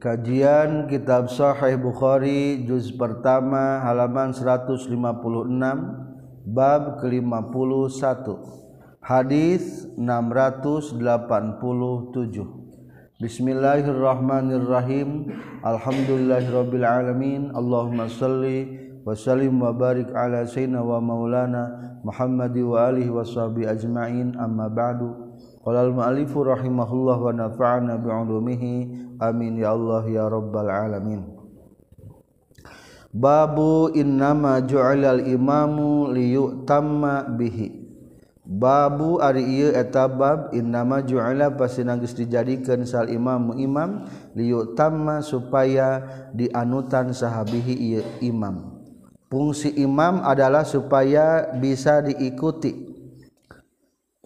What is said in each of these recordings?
Kajian Kitab Sahih Bukhari juz pertama halaman 156 bab ke-51 hadis 687 Bismillahirrahmanirrahim. Alhamdulillahirabbil alamin Allahumma shalli wa sallim wa barik ala sayyidina wa maulana Muhammadi wa alihi washabi ajmain. Amma ba'du. Qolal mu'alifu rahimahullah wa nafa'ana bi'ulumihi. Amin ya Allah ya rabbal alamin. Babu innama ju'alal imamu liyutamma bihi. Babu ari ieu eta bab innama ju'ala pasina geus dijadikeun sal imam imam liyu tamma supaya dianutan sahabihi ieu imam. Fungsi imam adalah supaya bisa diikuti.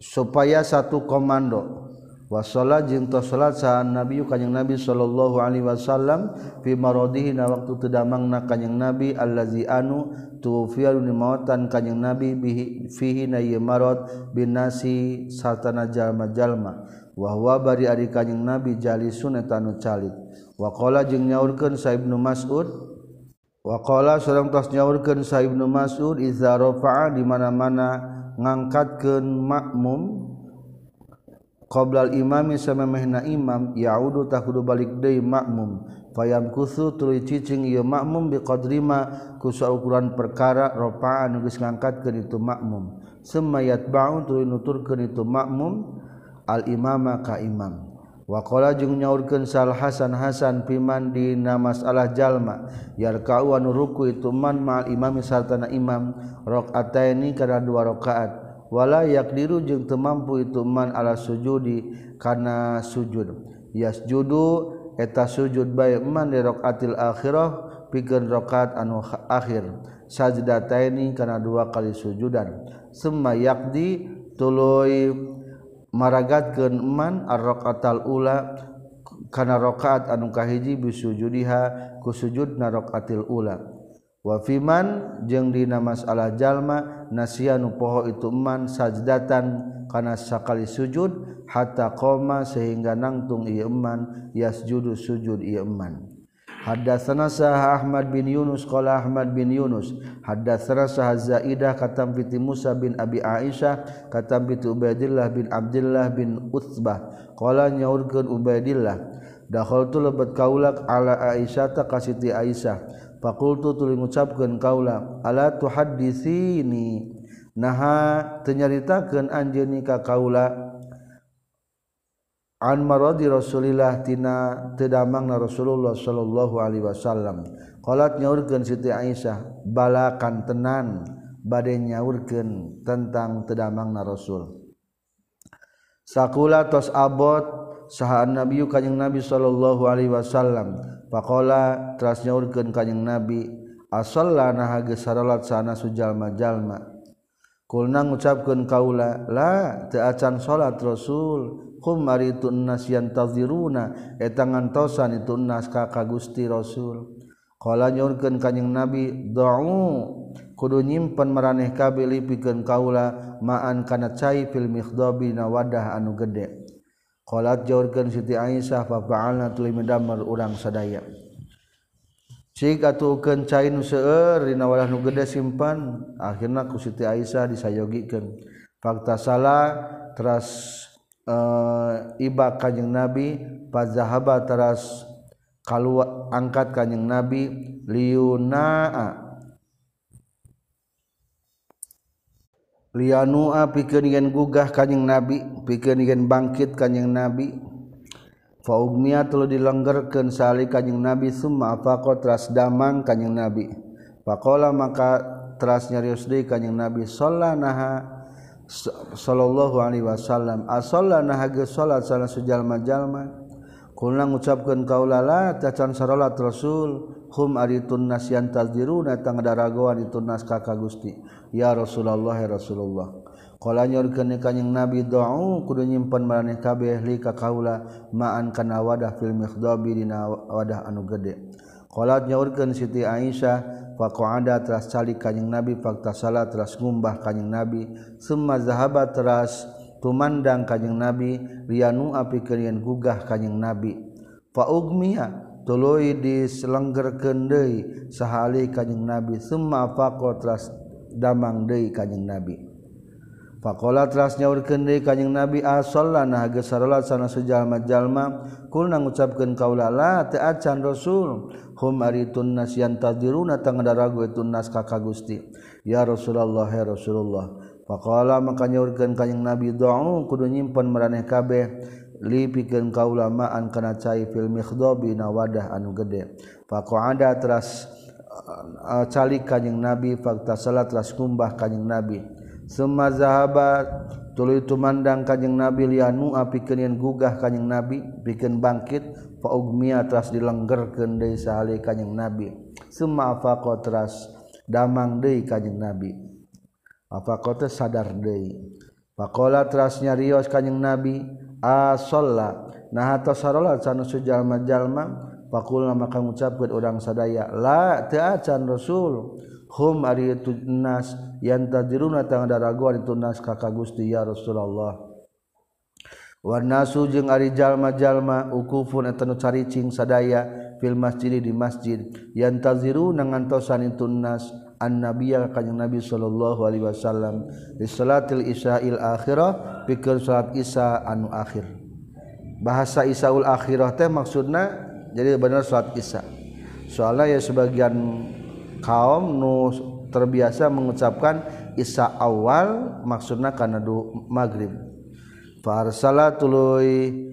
supaya satu komando. Wasolat jeung tos salat saha nabi kanjing nabi sallallahu alaihi wasallam fi maradihi na waktu tedamangna kanjing nabi allazi anu tufiyalu nimautan kanjing nabi bihi fihi na ye marad binasi satana jalma-jalma. Wa huwa bari ari kanjing nabi jalisun eta anu calit. Wa qala jeung nyaurkeun sa ibnu mas'ud wa qala sareng tos nyaurkeun sa ibnu Mas'ud iza rafa'a di mana-mana ngangkatkeun makmum qoblal imami samemehna imam yaudu tah kudu balik deui makmum. Fayam kusu tuluy cicing ieu makmum biqadri ma ku saukuran perkara rafa'an geus ngangkatkeun itu makmum. Summa yatba'u tuluy nuturkeun itu makmum al imama ka imam. Wakola jung nyaurkeun sal Hasan Hasan piman di nama masalah jalma yar anu ruku itu man mal imami sartana imam rakaataini kana dua rakaat. Wala yakdiru jeung teu mampu itu man ala sujudi kana sujud. Yasjudu eta sujud bae man di rakaatil akhirah pikeun rakaat anu akhir. Sajdataini kana dua kali sujudan. Summa yakdi tuluy maragaatkanman arrokal ula kana rakaat anu kahiji bisujudiha ku sujud na rakaatil ula. Wa fiman jeung dina masalah jalma nasianu poho itu man sajdatan kana sakali sujud hatta qoma sehingga nangtung ieu man yasjudu sujud ieu man Hadatsana Sah Ahmad bin Yunus qala Ahmad bin Yunus hadatsana Sah Zaidah katam bi Musa bin Abi Aisyah katam bi Ubaidillah bin Abdullah bin Utsbah. Qala nyaurkeun Ubaidillah dakhaltu lebat kaulak ala Aisyah ta kasiti Aisyah. Faqultu tuluy ngucapkeun kaula ala tuhaddisini naha teu nyaritakeun anjeun ka kaula an maradi Rasulillah tina tedamang na Rasulullah sallallahu alaihi wasallam. Qalat nyaurkeun Siti Aisyah balakan tenan bade nyaurkeun tentang tedamang na Rasul. Sakula tos abot sahan nabi kanjing nabi sallallahu alaihi wasallam. Faqala teras nyaurkeun kanjing nabi asallana hage salat sana sujalma jalma kulna ngucapkeun kaula la teu acan salat Rasul. kum maritu itu nas taziruna eta ngantosan itu nas ka ka Gusti Rasul. Qala nyurkeun kanjing Nabi da'u kudu nyimpen maraneh kabeh lipikeun kaula ma'an kana cai fil mikhdabi na wadah anu gede. Qalat jaurkeun Siti Aisyah fa fa'alna tuluy medamar urang sadaya. Cik atukeun cai nu seueur dina wadah nu gede simpan akhirna ku Siti Aisyah disayogikeun. Fakta salah teras uh, iba kanyeng nabi fazahaba teras kalau angkat kanyeng nabi liunaa. Lianua pikeun ngen gugah kanyang nabi pikeun ngen bangkit kanyang nabi. Fa ugmiya tuluy dilenggerkeun sali kanjing nabi summa afaqa teras damang kanyang nabi. Faqala maka teras nyarios deui kanyang nabi sallanaha. Shallallahu Alaihi Wasallam asalge salat salah sejallma-jalma Kuna ngucapkan kaulala tacan salat Rasul hum aritun tunnas yang tazdiruna tangdaragawan itu nas ka Gusti. Ya Rasulullah ya Rasulullah. Kala nyorkeun kanjing Nabi doa kudu nyimpen maraneh kabeh li ka kaula ma'an kana wadah fil mikhdabi dina wadah anu gede. Qalat nyaurkeun Siti Aisyah faqa'ada teras calik kanjing Nabi fakta salat teras ngumbah kanjing Nabi summa zahaba teras tumandang kanjing Nabi rianu apikeun yen gugah kanjing Nabi. Fa ugmiya tuluy diselenggerkeun deui sahali kanjing Nabi summa faqo teras damang deui kanjing Nabi. Pakola teras urkendi deui Nabi ah, asallana nah salat sana sejalma-jalma. Kul nang ngucapkeun kaula la teu Rasul hum aritun nas yantadiruna tangadaragu etun nas ka ka Gusti. Ya Rasulullah ya Rasulullah. Pakola maka nyaurkeun kanjing Nabi doa kudu nyimpen maraneh kabeh. Li pikeun ma'an kana cai fil mikhdabi na wadah anu gede. Faqada teras uh, calik kanjing Nabi fakta salat teras kumbah kanjing Nabi. Sema zahabat tulu itu mandang kanyeng nabi lianu apikeun gugah kanyeng nabi pikeun bangkit faugmia teras dilenggerkeun deui sahali kanyeng nabi. Suma faqa teras damang deui kanyeng nabi. Afaqa sadar deui. Faqala teras nyarios kanyeng nabi asalla nah hatta salat sanu sujalma jalma faqulna maka ngucapkeun urang sadaya la teu acan rasul. hum ari itu nas yang tadiruna tang daraguan itu nas kakak Gusti ya Rasulullah. Warnasu jeung ari jalma-jalma ukufun eta nu caricing sadaya fil masjid di masjid. Yang taziru nangantosan itu nas an nabiyya kanjeng nabi sallallahu alaihi wasallam. Di salatil isya'il akhirah pikeun salat isya anu akhir. Bahasa isyaul akhirah teh maksudna jadi benar salat isya. Soalnya ya sebagian kaum nu terbiasa mengucapkan isya awal maksudna kana du maghrib. Farsala tuluy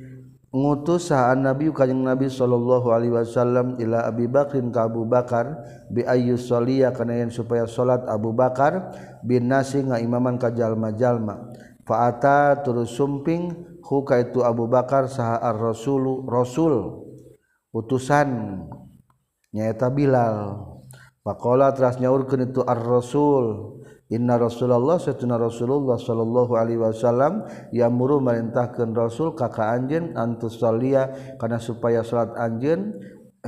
ngutus sahan nabi kanjeng nabi sallallahu alaihi wasallam ila Abi Bakrin ka Abu Bakar bi ayyu sholiya kana yen supaya salat Abu Bakar bin nasi ngaimaman ka jalma-jalma. Fa ata terus sumping hu ka itu Abu Bakar saha ar-rasul rasul utusan nyaeta Bilal Pakola teras nyaurkeun itu ar-rasul Inna Rasulullah satuna Rasulullah sallallahu alaihi wasallam yamuru merintahkeun Rasul kaka anjeun antus salia kana supaya salat anjeun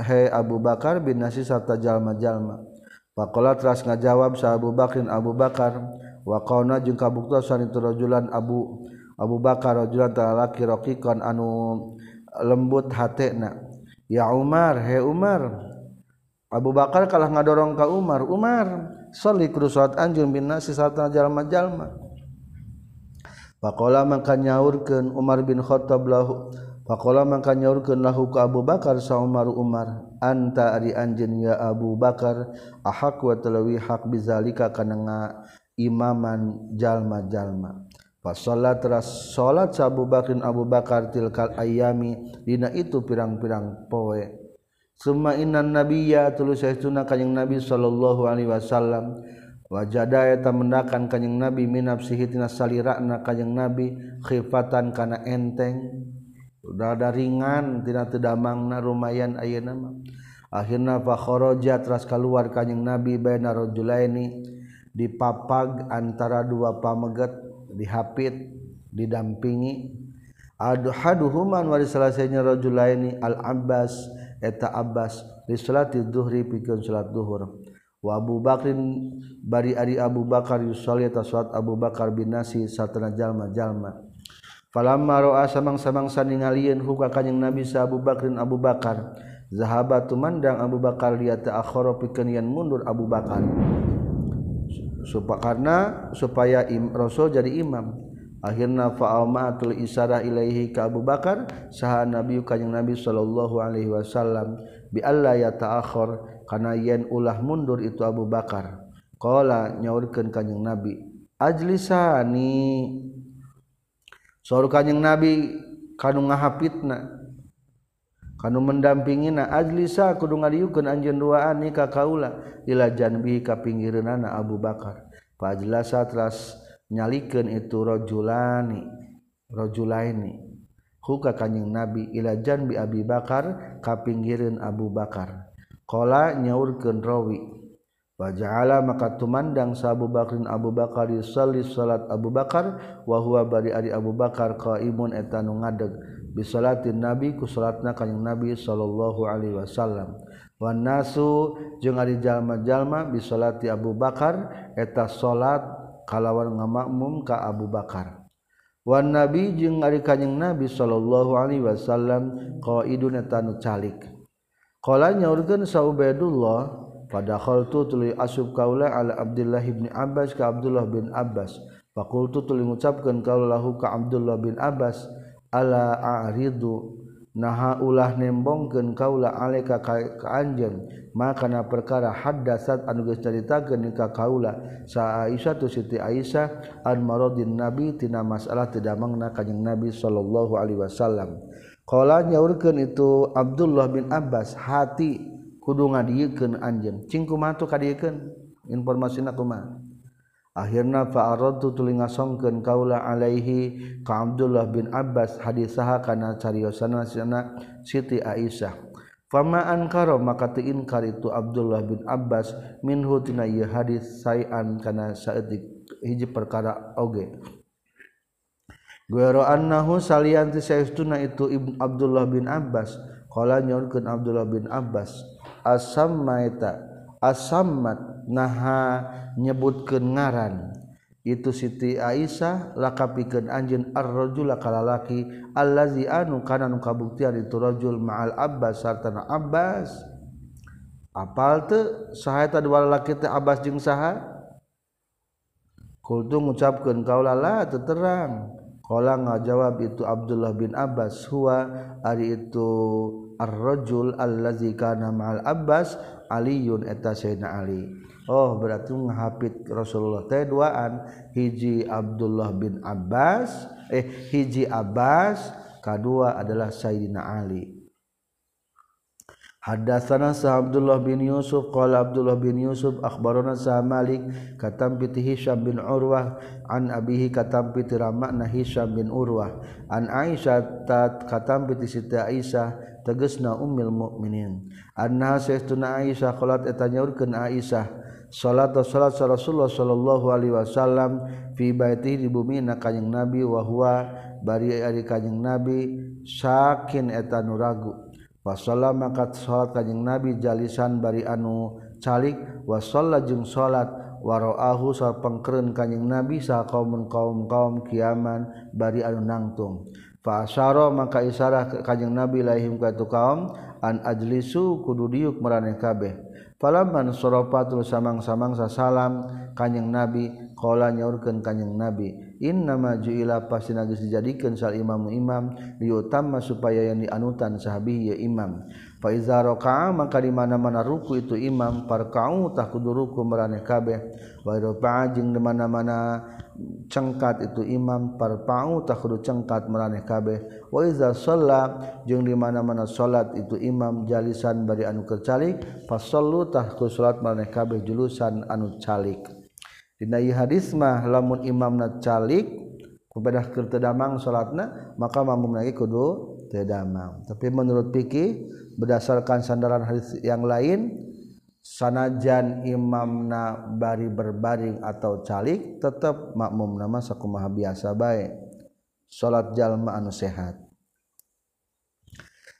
he Abu Bakar bin Nasi sarta jalma-jalma. Pakola teras ngajawab sa Abu Bakrin Abu Bakar wa qauna jeung kabuktosan itu rajulan Abu Abu Bakar rajulan talaki raqiqan anu lembut hatena. Ya Umar, he Umar, Abu Bakar kalah ngadorong ka Umar. Umar soli krusuat anjung bin nasi satana jalma jalma Pakola maka nyaurkan Umar bin Khattab lahu Pakola maka nyaurkan lahu ka Abu Bakar sa Umar Umar. Anta ari anjin ya Abu Bakar ahak wa talawi hak bizalika kana imaman jalma jalma Fasolat teras salat sa Abu Bakrin Abu Bakar tilkal ayami dina itu pirang-pirang poe. summa innan nabiyya tulus saestuna kanjing Nabi sallallahu alaihi wasallam. Wajada eta mendakan kanjing Nabi minapsihi tina salirana kanjing Nabi khifatan kana enteng. Rada ringan tina teu damangna rumayan ayeuna mah akhirna fa kharaja teras kaluar kanjing Nabi baina rajulaini dipapag antara dua pameget dihapit didampingi. Aduhaduhuman wa salahnya rajulaini al Abbas eta Abbas di salati dhuhri pikeun salat dhuhur wa Abu Bakrin bari ari Abu Bakar yusalli ta salat Abu Bakar bin Nasi satana jalma-jalma. Falamma ra'a samang-samang saningalieun huka kanjing Nabi sa Abu Bakrin Abu Bakar. Zahaba tumandang Abu Bakar liat ta'akhara pikeun yen mundur Abu Bakar. Supaya karena supaya im, Rasul jadi imam. Akhirnya fa'amatul isarah ilaihi ka Abu Bakar saha Nabi kanjing Nabi sallallahu alaihi wasallam bi alla ya ta'akhir kana yen ulah mundur itu Abu Bakar. Qala nyaurkeun kanjing Nabi ajlisani. Saur kanjing Nabi kanu ngahapitna kanu mendampingina ajlisa kudu ngaliukeun anjeun duaan ni ka kaula ila janbi ka pinggireunana Abu Bakar. Fa ajlasa teras nyalikan itu rojulani rojulaini huka kanyeng nabi ilajan bi Abi Bakar kapinggirin Abu Bakar. Kala nyaurkeun rawi Waja'ala maka tumandang sabu Bakrin Abu Bakar yusalli salat Abu Bakar wa huwa bari ari Abu Bakar qaimun eta nu ngadeg bisalatin Nabi ku salatna kanjing Nabi sallallahu alaihi wasallam. Wan nasu jeung ari jalma-jalma bi salati Abu Bakar eta salat kalawan ngamakmum ka Abu Bakar. Wan nabi jeung ari kanjing nabi sallallahu Alaihi Wasallam qaiduna tanu calik. Kolanya urgen saubaidullah padahal tuli asub kaula ala Abdullah bin Abbas ka Abdullah bin Abbas. Fakultu tuli ngucapkeun kaulahu ka Abdullah bin Abbas ala a'ridu naha ulah nembongkeun kaula alaika ka anjeun makana perkara haddasat anu geus caritakeun ka kaula. Sa Aisyah tu Siti Aisyah an maradin nabi tina masalah tedamangna kanjing nabi sallallahu alaihi wasallam. Qala nyaurkeun itu Abdullah bin Abbas hati kudu ngadiekeun anjeun. Cing kumaha tu kadiekeun? Informasina kumaha? akhirnya fa'aradtu tuluy ngasongkeun kaula alaihi ka Abdullah bin Abbas hadisaha kana cariosana sana Siti Aisyah. Fama ankara maka teu inkar itu Abdullah bin Abbas minhu tina ieu hadis sayan kana saeutik hiji perkara oge. Guero annahu salian ti saestuna itu Ibnu Abdullah bin Abbas qala nyorkeun Abdullah bin Abbas asam maita asammat naha nyebutkeun ngaran. Itu Siti Aisyah laka anjeun ar-rajul kalalaki allazi anu kana nu kabuktian itu rajul ma'al Abbas sarta Abbas. Apal teu saha eta dua lalaki teh Abbas jeung saha? Kultu ngucapkeun kaula la teu terang. Qala ngajawab itu Abdullah bin Abbas huwa. Ari itu arrojul allazi kana ma'al Abbas Aliun eta Sayyidina Ali. Oh berarti ngahapit Rasulullah teh duaan hiji Abdullah bin Abbas eh hiji Abbas kedua adalah Sayyidina Ali. Hadatsana sa Abdullah bin Yusuf qala Abdullah bin Yusuf akhbarana sa Malik katam bi Hisham bin Urwah an abihi katam bi Ramana Hisham bin Urwah an Aisyah katam bi Siti Aisyah tegesna umil mukminin anna sayyiduna aisyah qalat eta nyaurkeun aisyah salat salat rasulullah sallallahu alaihi wasallam fi baiti di bumi na kanjing nabi wa huwa bari ari kanjing nabi sakin eta nu ragu. Wasalla maka salat kanjing nabi jalisan bari anu calik wa jeung salat waraahu sa pengkeren kanjing nabi sa kaum kaum kaum kiaman bari anu nangtung. Fasyara maka isyarah kanjeng Nabi lahim ka tu kaum an ajlisu kudu diuk maraneh kabeh. Falamman sorofatul samang-samang sasalam kanjeng Nabi qala nyaurkeun kanjing Nabi, "Inna ma ju'ila pasti nagis dijadikeun sal imamu imam liutamma supaya yang dianutan sahabi ya imam." Fa iza raka'a maka di mana-mana ruku itu imam parka'u tah kudu ruku meraneh kabeh. Wa rafa'a jeung di mana-mana cengkat itu imam parpa'u tak kudu cengkat meraneh kabeh. Wa iza shalla jeung di mana-mana salat itu imam jalisan bari anu kecalik, fasallu tah kudu salat meraneh kabeh julusan anu calik. Dina hadis mah lamun imamna calik kepada kertedamang salatna maka mamum lagi kudu tedamang. Tapi menurut fikih berdasarkan sandaran hadis yang lain sanajan imamna bari berbaring atau calik tetap makmum nama sakumaha biasa baik. salat jalma anu sehat.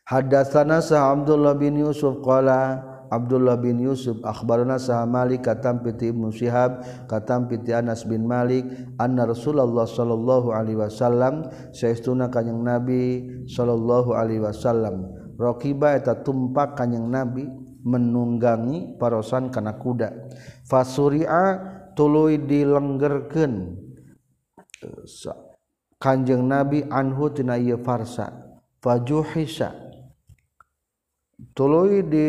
Hadatsana sa Abdullah bin Yusuf qala Abdullah bin Yusuf akhbarana sa Malik katam piti Ibnu Syihab katam piti Anas bin Malik anna Rasulullah sallallahu alaihi wasallam saestuna kanjing Nabi sallallahu alaihi wasallam. Raqiba eta tumpak kanjing Nabi menunggangi parosan kana kuda. Fasuria tuluy dilenggerkeun. Kanjeng Nabi anhu tina ieu farsa. Fajuhisa tuluy di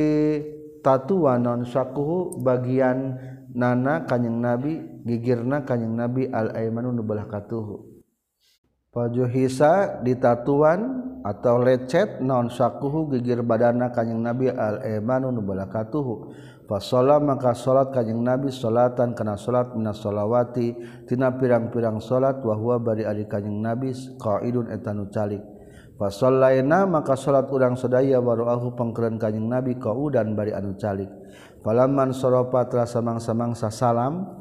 tatua non sakuhu bagian nana kanyeng nabi gigirna kanyeng nabi al aimanu nubalah katuhu. Pajuhisa ditatuan atau lecet non sakuhu gigir badana kanyeng nabi al aimanu nubalah katuhu. Maka solat kanyang Nabi solatan kena solat minas solawati tina pirang-pirang solat wahwa bari adik kanyang Nabi qaidun etanu calik. fasollaina maka salat urang sadaya baru aku pengkeren kanyeng nabi kau dan bari anu calik. Falaman soropa terasa mangsa-mangsa salam.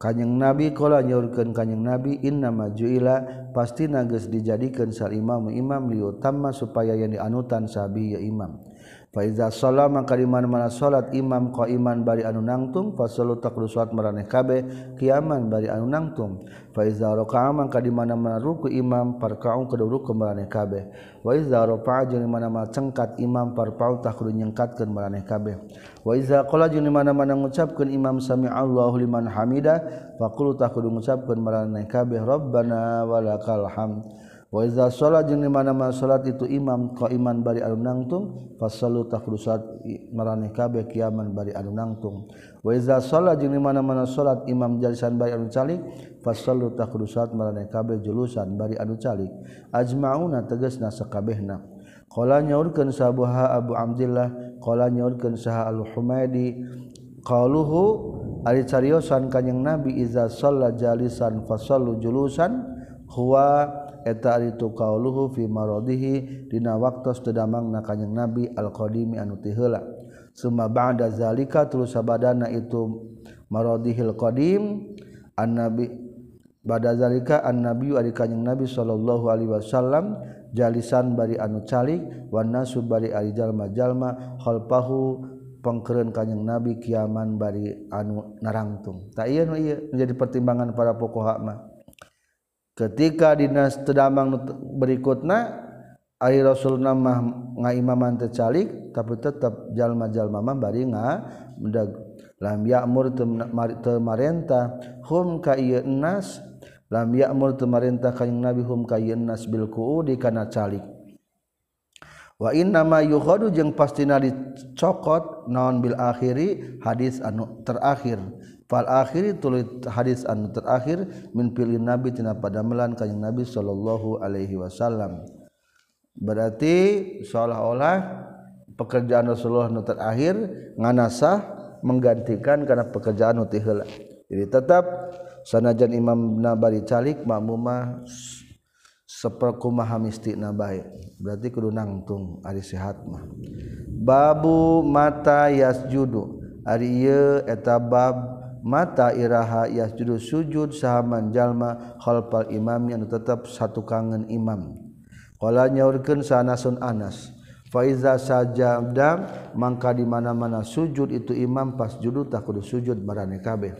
Kanyeng nabi kola nyaurkeun kanyeng nabi inna majuila pasti nages dijadikan sal imam imam liutamma supaya yang dianutan sabi ya imam. Faiza sholat maka di mana mana imam ko iman bari anu nangtung fasolu tak salat maraneh kabe kiaman bari anu nangtung. Faiza raka'a maka di mana mana ruku imam parkaung kedua ruku kabeh kabe. Waiza rafa'a jeng di mana mana cengkat imam parpaung tak kudu maraneh kabeh kabe. Waiza qala jeng di mana mana ngucapkeun imam sami Allahu liman hamida faqulu tak kudu maraneh meraneh kabe. rabbana walakal hamd. Waza salat jeung dimana-mana salat itu imam ka iman bari anu nangtung fasallu takrusat maraneh kabeh kiaman bari anu nangtung. Waza salat jeung dimana-mana salat imam jalisan bari anu calik fasallu takrusat maraneh kabeh julusan bari anu calik. Ajmauna tegasna sakabehna. Qala nyaurkeun sabuha Abu Abdullah qala nyaurkeun saha Al-Humaidi qaluhu ari cariosan kanjing Nabi iza shalla jalisan fasallu julusan huwa eta itu kauluhu fi maradihi dina waktos tedamang na kanjing nabi alqadimi anu teu heula summa ba'da zalika terus sabadana itu maradihil qadim an nabi bada zalika an nabi ari kanjing nabi sallallahu alaihi wasallam jalisan bari anu calik wan nasu bari ari jalma-jalma khalfahu pengkeren kanyang nabi kiaman bari anu narangtung. Tak iya nu iya menjadi pertimbangan para pokok mah. ketika dinas tedamang berikutnya air rasul nama ngaimaman tecalik tapi tetap jalma jalma mah bari nga mendag lam ya'mur temarenta hum ka nas lam ya'mur temarenta kanjing nabi hum ka nas bil kuudi kana calik. wa nama yuhodu jeung pastina dicokot naon bil akhiri hadis anu terakhir. Fal akhiri tulis hadis anu terakhir minpilih nabi tina padamelan kanjeng nabi sallallahu alaihi wasallam. Berarti seolah-olah pekerjaan Rasulullah nu terakhir nganasah menggantikan karena pekerjaan nu jadi tetap sanajan Imam Nabari calik makmumah seperkumaha mistina baik. Berarti kudu nangtung ari sehat mah. Babu mata yasjudu. Ari ieu eta bab mata iraha yasjudu. Sujud sahaman jalma khalfal imam yang tetap satu kangen imam. Qala nyaurkeun sanasun anas Faiza saja dam mangka di mana-mana sujud itu imam pas judu tak kudu sujud marane kabeh.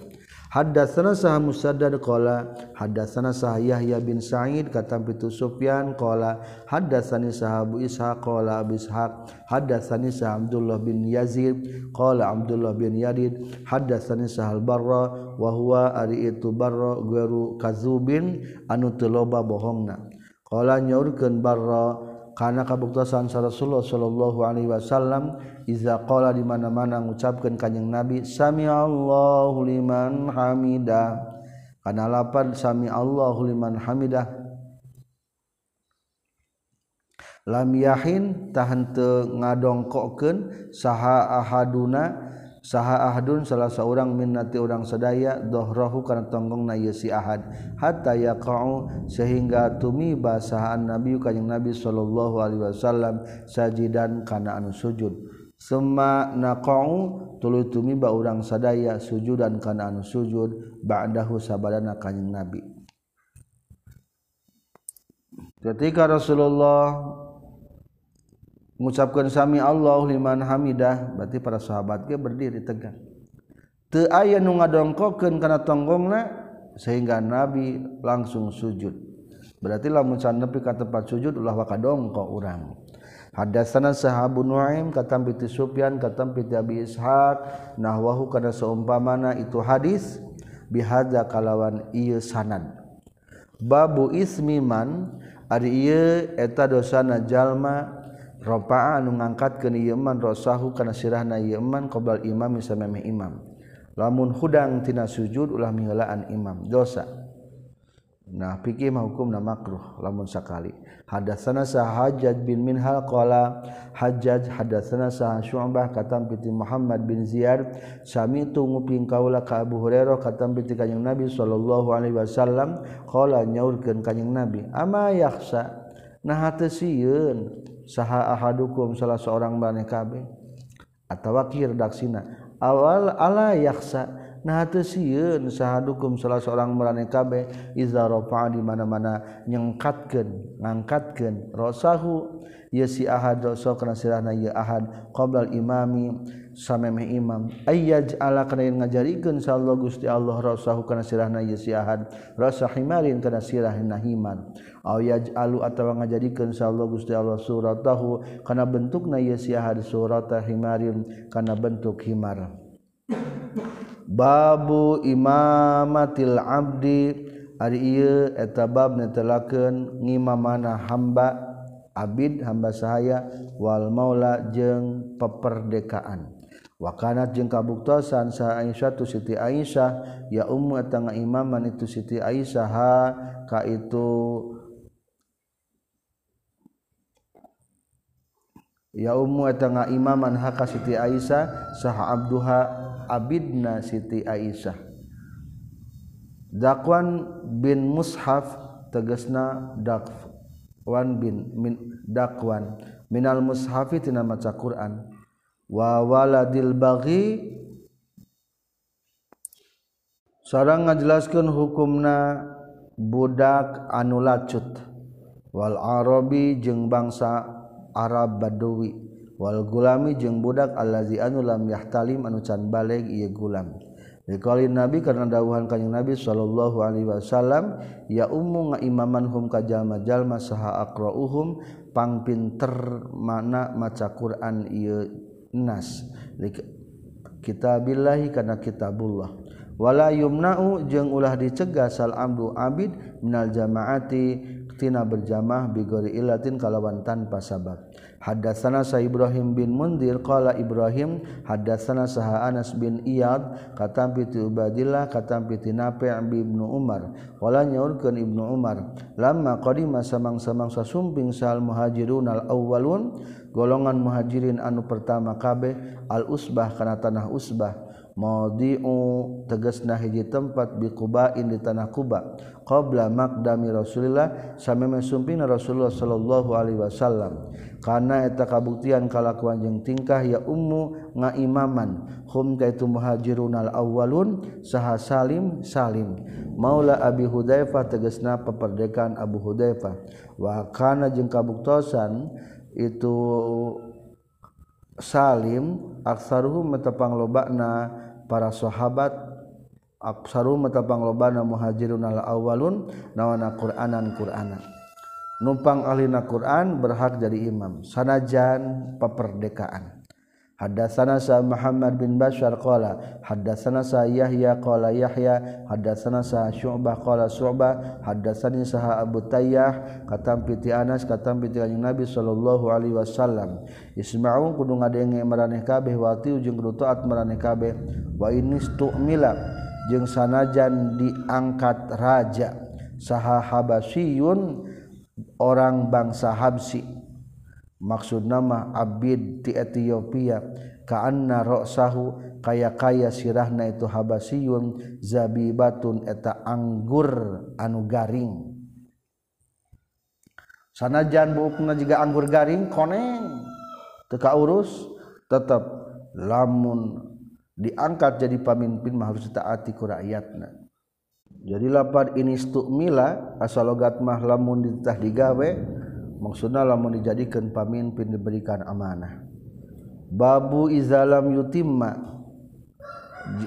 Hadatsana sah Musaddad qala hadatsana sah Yahya bin Sa'id kata pitu Sufyan qala hadatsani sah Abu Ishaq qala Abu Ishaq hadatsani sah Abdullah bin Yazid qala Abdullah bin Yazid hadatsani sah Al-Barra wa huwa ari itu Barra guru kazubin anu teu loba bohongna. Qala nyaurkeun Barra karena kabuktasan Rasulullah Shallallahu Alaihi Wasallam iza qala di mana-mana ngucapkeun kanjeng Nabi sami Allahu liman hamidah kana lapan sami Allahu liman hamidah lam yahin tahan teu ngadongkokeun saha ahaduna saha ahadun salah seorang minnati orang sedaya dohrohu karena tonggong na si ahad. Hatta yaqa'u sehingga tumi basahan nabi kanjeng nabi sallallahu alaihi wasallam sajidan kana anu sujud. Summa naqa'u tuluy tumi ba urang sadaya sujudan kana anu sujud ba'dahu sabadana kanjeng nabi. Ketika Rasulullah mengucapkan sami Allah liman hamidah. Berarti para sahabat ge berdiri tegak. Teu aya nu ngadongkokeun kana tonggongna sehingga nabi langsung sujud. Berarti lamun sanepi ka tempat sujud ulah wa kadongko urang. Hadatsana sahabun nuaim katam bi sufyan katam bi abi ishaq nahwahu kana saumpamana itu hadis bihadza kalawan ieu sanad. Babu ismi man ari ieu eta dosana jalma ropa anu ngangkat ke niman rosahu kana sirah na yeman qbal imam meme imam. Lamun hudang tina sujud ulah mihelaan imam dosa. Nah pikir mah hukum nama makruh lamun sakali. Hadatsana sahajaj bin minhal qala hajjaj hadatsana sah syu'bah katam piti muhammad bin ziyad sami tu nguping kaula ka abu hurairah katam piti kanjing nabi sallallahu alaihi wasallam qala nyaurkeun kanjing nabi ama yakhsa nah hate sieun. saha ahadukum salah seorang maneh kabeh atawa ki redaksina. Awal ala yaksa nah teu sieun sahadukum salah seorang maneh kabeh iza rafa'a di mana-mana nyengkatkeun ngangkatkeun. Rasahu ye si ahad rasa kana sirahna ya ahad. Qabla imami samemeh imam. Ayaj ala kana ngajarikan sallallahu gusti Allah rasahu kana sirahna si ahad. Rasa himarin kana sirahna himan. Aw yaj'alu atawa ngajarikan sallallahu gusti Allah suratahu kana bentukna si ahad surata himarin kana bentuk himar. Babu imamatil abdi ari ieu eta bab netelakeun ngimamana hamba abid hamba sahaya wal maula jeung peperdekaan. wakanat jeung kabuktosan sa Aisyah tu Siti Aisyah ya ummu tangga imaman itu Siti Aisyah ha ka itu ya ummu tangga imaman ha ka Siti Aisyah saha abduha abidna Siti Aisyah. Dakwan bin Mushaf tegasna Dakwan bin min Dakwan. Minal mushafi tina maca Quran. wawaladil bagi sareng ngajelaskan hukumna budak anu lacut. Wal Arabi jeung bangsa Arab Badawi. Wal gulami jeung budak allazi anu lam yahtalim anu can baleg ieu gulam. Dikali Nabi karena dawuhan kanjeng Nabi sallallahu alaihi wasallam ya ummu ngaimaman hum ka jalma-jalma saha aqrauhum pangpinter mana maca Quran ieu nas. Kitabillahi kana kitabullah. Wala yumna'u jeung ulah dicegah sal abdu abid minal jamaati tina berjamah bigori ilatin kalawan tanpa sabab haddatsana sa Ibrahim bin Mundir qala Ibrahim haddatsana saha Anas bin Iyad katam bi Ubadillah katam bi Nafi' bi Ibnu Umar. Wala nyaurkeun Ibnu Umar lamma qadima samang-samang sasumping sal muhajirun al awwalun golongan muhajirin anu pertama kabeh al usbah kana tanah usbah. maudiu tegasna hiji tempat bi Qubain di tanah Kuba qabla maqdami Rasulillah sameme sumpina Rasulullah sallallahu alaihi wasallam. Kana eta kabuktian kalakuan jeung tingkah ya ummu ngaimaman. Hum kaitu muhajirun al awwalun saha Salim Salim. Maula Abi Hudzaifah tegasna peperdekaan Abu Hudzaifah. Wa kana jeung kabuktosan itu Salim aksaruhum metepang lobakna para sahabat absaru matapang lobana muhajirun al awalun nawana Quranan Qurana. Numpang alina Quran berhak jadi imam sanajan peperdekaan. Hadatsana sa Muhammad bin Bashar qala hadatsana sa Yahya qala Yahya. Hadatsana sa Syu'bah qala Syu'bah. Hadatsani sa Abu Tayyah. Katam piti Anas katam piti Kanjeng Nabi sallallahu alaihi wasallam. Isma'u kudu ngadenge maraneh kabeh wa tiu jeung kudu taat maraneh kabeh. Wa inistu'mila jeung sanajan diangkat raja. Saha Habasyun orang bangsa Habsyi maksud nama Abid di Ethiopia kaanna roksahu kaya kaya sirahna itu habasiyun zabibatun eta anggur anu garing. Sanajan buukna juga anggur garing koneng. Teka urus tetap lamun diangkat jadi pemimpin mah harus taati ku rakyatna. Jadi lapar ini stukmila asalogat mah lamun ditah digawe maksudnya lamun dijadikan pamimpin diberikan amanah. Babu izalam yutimma.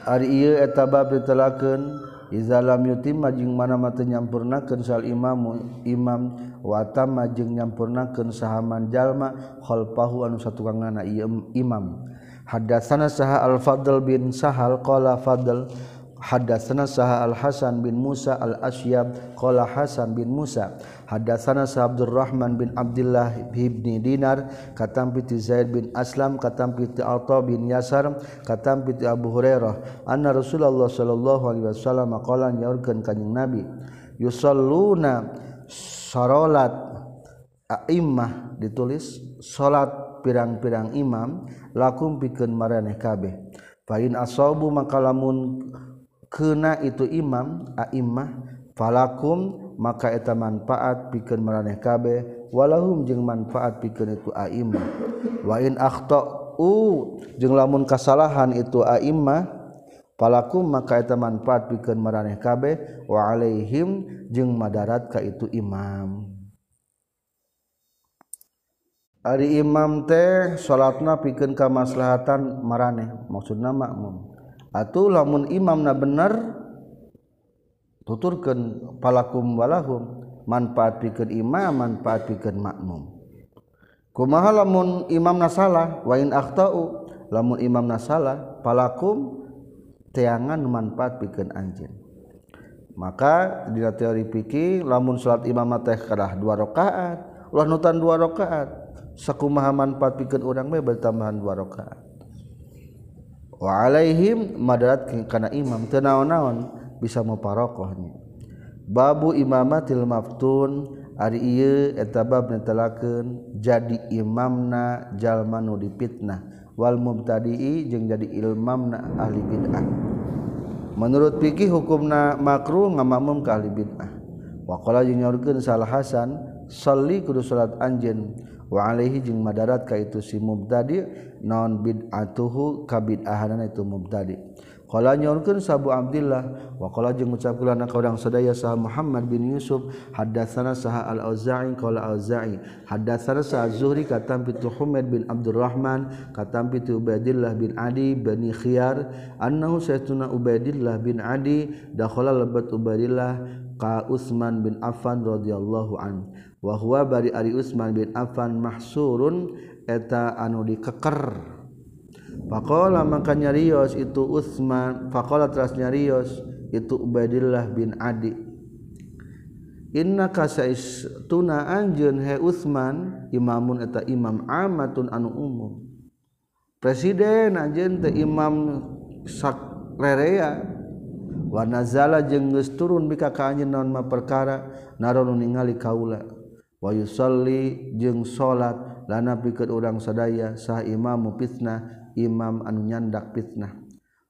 Ari ieu eta bab ditelakeun izalam yutimma jeung mana mata nyampurnakeun sal imamu imam wa tamma jeung nyampurnakeun sahaman jalma khalfahu anu satukangana ieu imam. Hadatsana saha al fadl bin sahal qala fadl Hadatsana Saha Al Hasan bin Musa Al Asyab qala Hasan bin Musa hadatsana Sa Abdurrahman bin Abdullah bin Dinar katampi ti Zaid bin Aslam katampi ti Atha bin Yasar katampi ti Abu Hurairah anna Rasulullah sallallahu alaihi wasallam qala nyaurkeun kanjing Nabi yusalluna sarolat a'immah ditulis salat pirang-pirang imam lakum pikeun maraneh kabeh. Fain asobu makalamun kena itu imam aimah falakum maka eta manfaat pikeun maraneh kabeh walahum jeung manfaat pikeun itu aimah wa in akhtau jeung lamun kasalahan itu aimah falakum maka eta manfaat pikeun maraneh kabeh wa alaihim jeung madarat ka itu imam. Ari imam teh salatna pikeun kamaslahatan maraneh maksudna makmum. Atuh lamun imamna bener tuturkeun palakum walahum manfaat pikeun imam manfaat pikeun makmum. Kumaha lamun imamna salah wa in akhtau lamun imamna salah palakum teangan manfaat pikeun anjeun. Maka di teori fikih lamun salat imam teh kadah dua rakaat ulah nutan dua rakaat sakumaha manfaat pikeun urang we bertambahan dua rakaat wa alaihim madarat kana imam. Teu naon-naon bisa muparokohnya. Babu imamatil maftun ari ieu eta bab netelakeun jadi imamna jalma nu dipitnah. Wal mubtadi'i jeung jadi ilmamna ahli bid'ah. Menurut fikih hukumna makruh ngamamum ka ahli bid'ah. Waqala jeung nyaurkeun salah hasan salli kudu salat anjeun. Waaihi jeung madarat ka itu si mubtadi non bidatuhu kabidahana itu mubtadi. Kala nyorkeun Sabu Abdullah wa qala jeung ucapkeun ka urang sadaya sah Muhammad bin Yusuf haddatsana sah Al-Auza'i qala Auza'i haddatsana sah Zuhri katam pitu Humaid bin Abdurrahman katam pitu Ubaidillah bin Adi bin Khiyar annahu saytuna Ubaidillah bin Adi dakhala lebat Ubaidillah ka Utsman bin Affan radhiyallahu anhu wahwa bari Ari Utsman bin Affan mahsurun eta anu dikeker. Pakola maka nyarios itu Utsman Pakola teras nyarios itu Ubaidillah bin Adi. Inna kasais tuna anjeun he Utsman imamun eta imam amatun anu umum. Presiden anjeun teh imam sak rerea. Wanazala jeung geus turun bika ka anjeun naon ma perkara naron ningali kaula. wayusolli jeung salat lana pikeun urang sadaya sah imamu fitnah imam anu nyandak fitnah.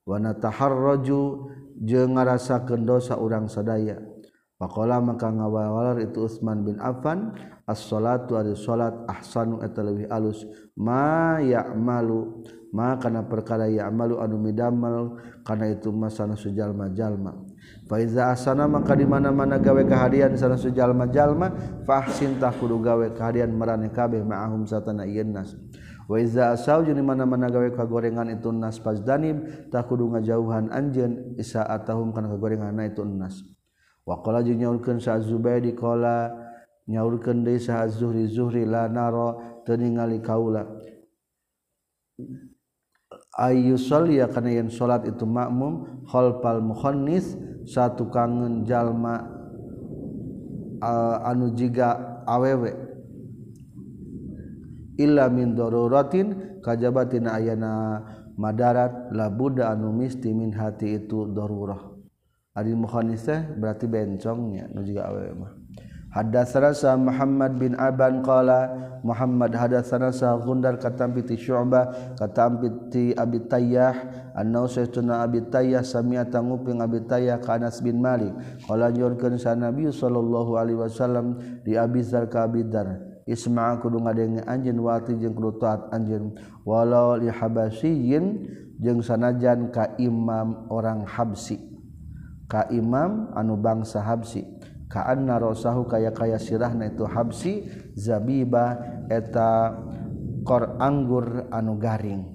Wa nataharraju jeung ngarasakeun dosa urang sadaya. Faqala maka ngawawalar itu Utsman bin Affan as-salatu ari salat ahsanu eta leuwih alus. Ma ya'malu ma kana perkara ya'malu anu midamal kana itu masana sujalma jalma Faiza asana maka di mana-mana gawe kehadian sana sejalma jalma fahsin tah kudu gawe kehadian merane kabeh ma'ahum satana ieu nas. Wa iza asau jeung di mana-mana gawe kagorengan itu nas fazdanib tah kudu ngajauhan anjeun isa atahum kana kagorengan itu nas. Wa qala jeung nyaurkeun sa Zubaidi qala nyaurkeun deui sa Zuhri Zuhri la naro teu ningali kaula. ayushol ya kana yen salat itu makmum khalfal mukhannis satu kangen jalma uh, anu jiga awewe. Illa min daruratin kajabatina ayana madarat la buddha anu misti min hati itu darurah. Ari mukhannis berarti bencongnya nu jiga awewe mah. Hadatsana Muhammad bin Aban qala Muhammad hadatsana sa Gundar katampi ti Syu'bah katampi ti Abi Tayyah annau saytuna Abi Tayyah sami'ata nguping Abi Tayyah ka Anas bin Malik. Qala nyorkeun sa Nabi sallallahu alaihi wasallam di Abi Dzar ka Abi Dzar Isma kudu ngadenge anjeun wati jeung kudu taat anjeun. Walau li habasiyyin jeung sanajan ka imam orang Habsi ka imam anu bangsa Habsi anna narosahu kaya kaya sirahna itu habsi zabiba eta kor anggur anu garing.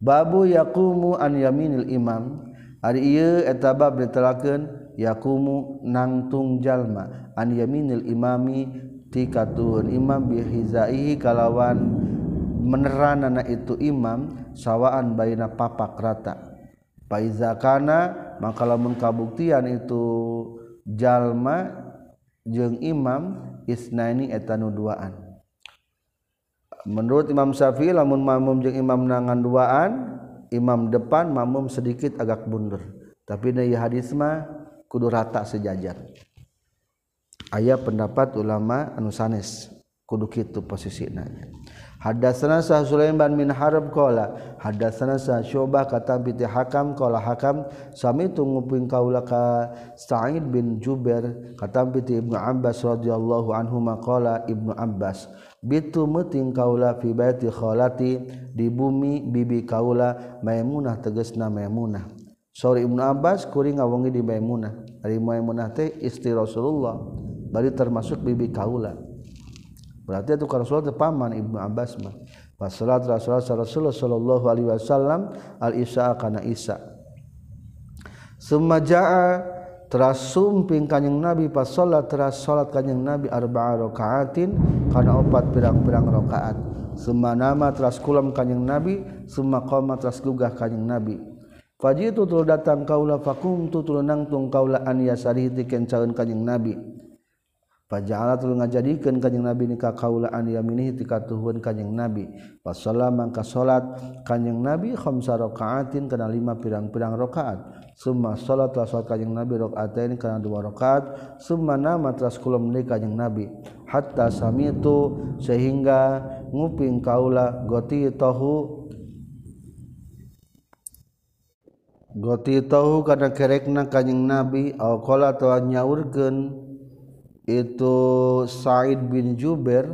Babu yakumu an yaminil imam. Ari ieu eta bab ditelakeun yakumu nangtung jalma. An yaminil imami ti katuhun imam bihizaihi kalawan meneranana itu imam sawaan baina papak rata. Faizakana maka lamun kabuktian itu jalma jeung imam isnaini etanu duaan. Menurut Imam Syafi'i lamun makmum jeung imam nangan duaan, imam depan makmum sedikit agak bundur. Tapi na hadis mah kudu rata sejajar. Aya pendapat ulama anu sanes kudu kitu posisina. Hadatsana Sah Sulaiman min Harb qala hadatsana sa Syu'bah kata bi Hakam qala Hakam sami tunguping kaula ka Sa'id bin Jubair kata bi Ibnu Abbas radhiyallahu anhu maqala Ibnu Abbas bitu meting kaula fi baiti khalati di bumi bibi kaula Maimunah tegasna Maimunah. Sori Ibnu Abbas kuring ngawangi di Maimunah. Ari Maimunah teh istri Rasulullah bari termasuk bibi kaula. berarti itu Rasul paman Ibnu Abbas mah. Pas salat Rasul Rasulullah sallallahu alaihi wasallam al Isa kana Isa semaja'a teras sumping kanjing Nabi pas salat teras salat kanjing Nabi arba'a rakaatin kana opat pirang-pirang rakaat. Semanama teras kulam kanjing Nabi semakoma teras gugah kanjing Nabi. Faji itu tul datang kaulah fakum tu tulunang tung kaulah an yasari tikencauan kanjing Nabi. Fajalat lu ngajadikeun kanjing Nabi nikah kaulaan yaminihi tika tuhun kanjing Nabi. Pas salat mangka salat kanjing Nabi khamsa rakaatin kana lima pirang-pirang rakaat. Summa salat la salat kanjing Nabi rakaatain kana dua rakaat. Summa nama teras kula meni kanjing Nabi. Hatta samitu sehingga nguping kaula goti tahu Goti tahu kana kerekna kanjing Nabi au qala tawa nyaurkeun itu Said bin Jubair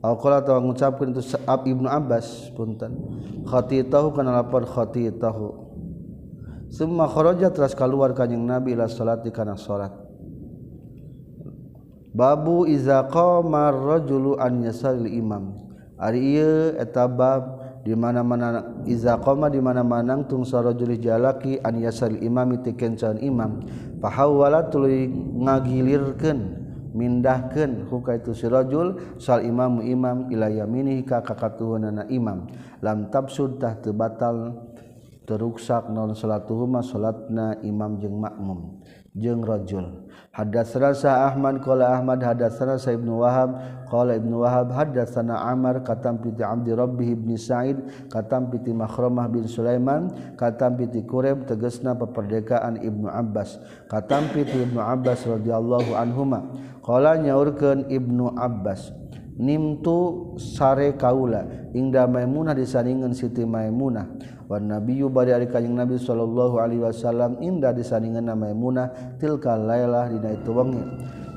Alqala tahu mengucapkan itu Sa'ab ibnu Abbas punten. Khati'tahu kana lapor khati'tahu. Semua kharaja teras keluar kanjing Nabi ila salat di kana salat. Babu iza qama rajulu an yasaril imam. Ari ieu eta bab di mana-mana iza qama di mana-mana tung sarajul jalaki an yasaril imam tikeun imam. Fahawala tuluy ngagilirkeun. mindahkeun huka itu sirajul sal imam imam ila yaminihi ka kakatuhunana imam. Lam tabsud tah batal teruksak non salatuhuma salatna imam jeung makmum. jeung rajul. Hadatsana sa ahmad qala ahmad hadatsana sa ibnu wahab qala ibnu wahab hadatsana amar katam piti abdi rabbih ibni sa'id katam piti makhramah bin sulaiman katam piti kureb tegasna peperdekaan ibnu abbas. Katam piti ibnu abbas radhiyallahu anhuma qala nyaurkeun ibnu abbas nimtu sare kaula ingda maimunah disaningan siti maimunah. Nabiyu bari Kanjing Nabi Shallallahu Alaihi Wasallam indah disandingan nama Munah tilka Lailah dina itu wengi.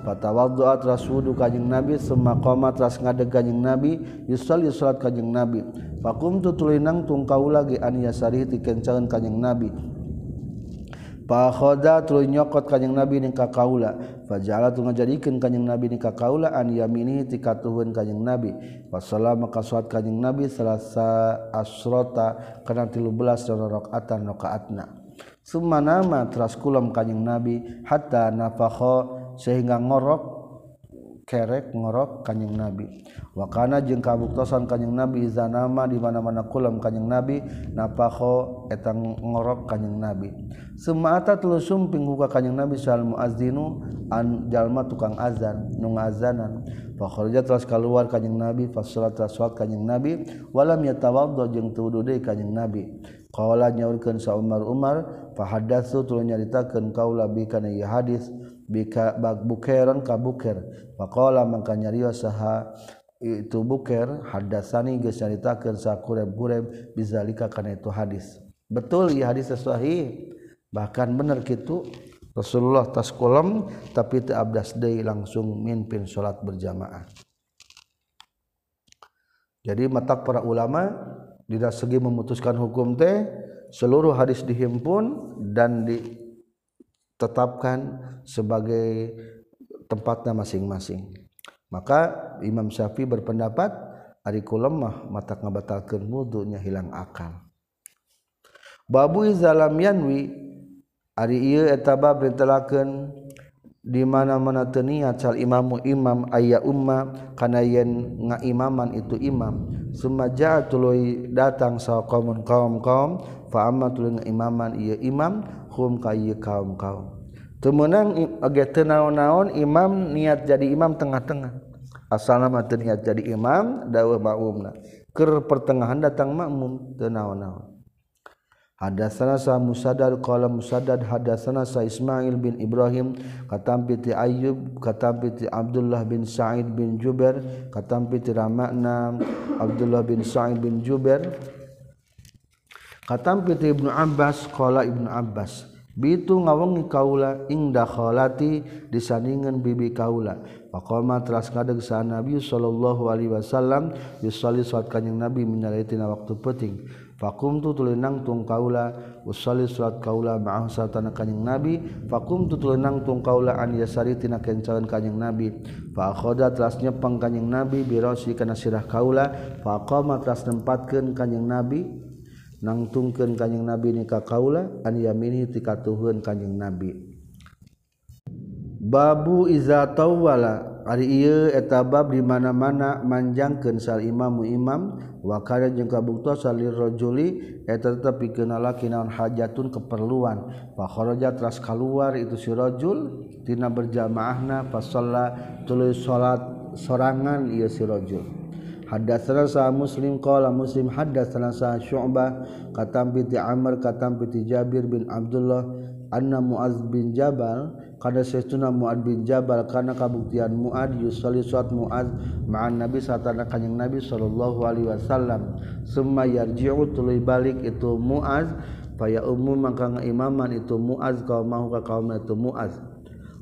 Patawadduat rasudu Kanjing Nabi semua koma tras ngadeg Kanjing Nabi yusalli salat Kanjing Nabi. Fakum tutulinang tungkau lagi an yasari ti kencaeun Kanjing Nabi. pakhoda tuluy nyokot kanjing nabi ning ka kaula fajala tu ngajadikeun kanjing nabi ning ka kaula an yamini tikatuhun kanjing nabi. Wasallam maka salat kanjing nabi salasa asrota kana 13 rakaatan rakaatna. Summa nama teras kulam kanjing nabi hatta nafakha sehingga ngorok kerek ngorok kanyeng nabi. Wakana jeung kabuktosan kanyeng nabi zanama di mana-mana kulam kanyeng nabi napaho etang ngorok kanyeng nabi. Semata telu sumping buka kanyeng nabi sal muazzinu an jalma tukang azan nu ngazanan fakhrja telah keluar kanyeng nabi fasalat telah salat kanyeng nabi walam yatawaddo jeung tudu deui kanyeng nabi. Qala nyaurkeun sa Umar Umar fahadatsu tuluy nyaritakeun kaula bi kana hadis. Bika bukeran ka buker. Faqala mangka nyarios saha itu buker hadasani geus nyaritakeun sa kureb-kureb bizalika kana itu hadis. Betul ya hadis sahih. Bahkan bener kitu Rasulullah tas kolam tapi teu abdas deui langsung mimpin salat berjamaah. Jadi mata para ulama di segi memutuskan hukum teh seluruh hadis dihimpun dan di tetapkan sebagai tempatnya masing-masing. Maka Imam Syafi'i berpendapat ariku lemah mata ngabatalkeun wudunya hilang akal. Babu izalam yanwi ari ieu eta bab ditelakeun di mana-mana teniat cal sal imamu imam ayya umma kana yen ngaimaman itu imam. Summa ja'atului datang sa qaumun qaum qaum fa amma tuluy ngaimaman ieu imam hum ka ieu kaum kaum temenang tenaon-naon imam niat jadi imam tengah-tengah. Teu niat jadi imam dawuh makmumna keur pertengahan datang makmum teu naon-naon Hadasanasa musadad qala musadad hadasanasa Ismail bin Ibrahim katampi ti Ayyub katampi ti Abdullah bin Sa'id bin Jubair katampi ti Ramakna Abdullah bin Sa'id bin Jubair katampil ti Ibnu Abbas qala Ibnu Abbas bitu ngawengi kaula ingda kholati disandingan bibi kaula. Faqama teras kadeg sa Nabi sallallahu alaihi wasallam yusalli salat kanjing Nabi minalaitina waktu penting fakumtu tulenang tung kaula usolli salat kaula ma'ah satana kanjing Nabi. Fakumtu tulenang tung kaula an yasari tina kencalan kanjing Nabi. Fa khoda teras nyepeng kanjing Nabi birosi kana sirah kaula. Faqama teras nempatkeun kanjing Nabi. nangtungkeun kanjing nabi ni ka kaula an yamini tikatuhun kanjing nabi. Babu iza tawwala ari ieu eta bab di mana-mana manjangkeun sal imamu imam wa kana jeung kabukta salir rajuli eta tetep pikeun lalaki naon hajatun keperluan. Fa kharaja teras kaluar itu si rajul tina berjamaahna fa shalla tuluy salat sorangan ieu si rajul. Hadatsana sa Muslim qala Muslim hadatsana sa Syu'bah katam piti Amr katam piti Jabir bin Abdullah anna Muaz bin Jabal kana sayyiduna Muad bin Jabal kana kabuktian Muad yusolli suat Muad ma'an Nabi satana kanjing Nabi sallallahu alaihi wasallam. Summa yarji'u tuluy balik itu Muaz faya umum maka ngaimaman itu Muaz kaum mahu ka kaum itu Muaz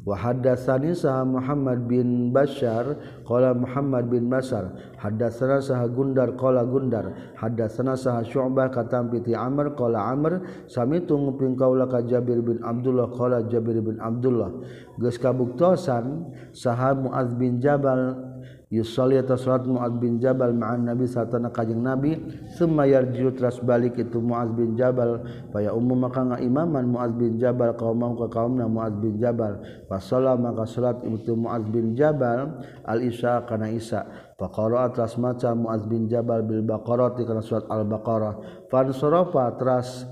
wahadasani sah Muhammad bin Bashar qala Muhammad bin Bashar. Hadasana sah Gundar qala Gundar. Hadasana sah Syu'bah katam piti Amr qala Amr. Sami tunguping kaula ka Jabir bin Abdullah qala Jabir bin Abdullah. Geus kabuktosan sah Muaz bin Jabal Yusol atau salat Mu'ad bin Jabal ma'an Nabi satana kajeng Nabi summa yarjiu tras balik itu Mu'ad bin Jabal. Paya umum maka ngaimaman Mu'ad bin Jabal kaumam ka kaumna Mu'ad bin Jabal. Wa sholat maka salat itu Mu'ad bin Jabal al isya. Kana isya faqara atras maca Mu'ad bin Jabal bil baqarah kana surat al baqarah fan sorofa tras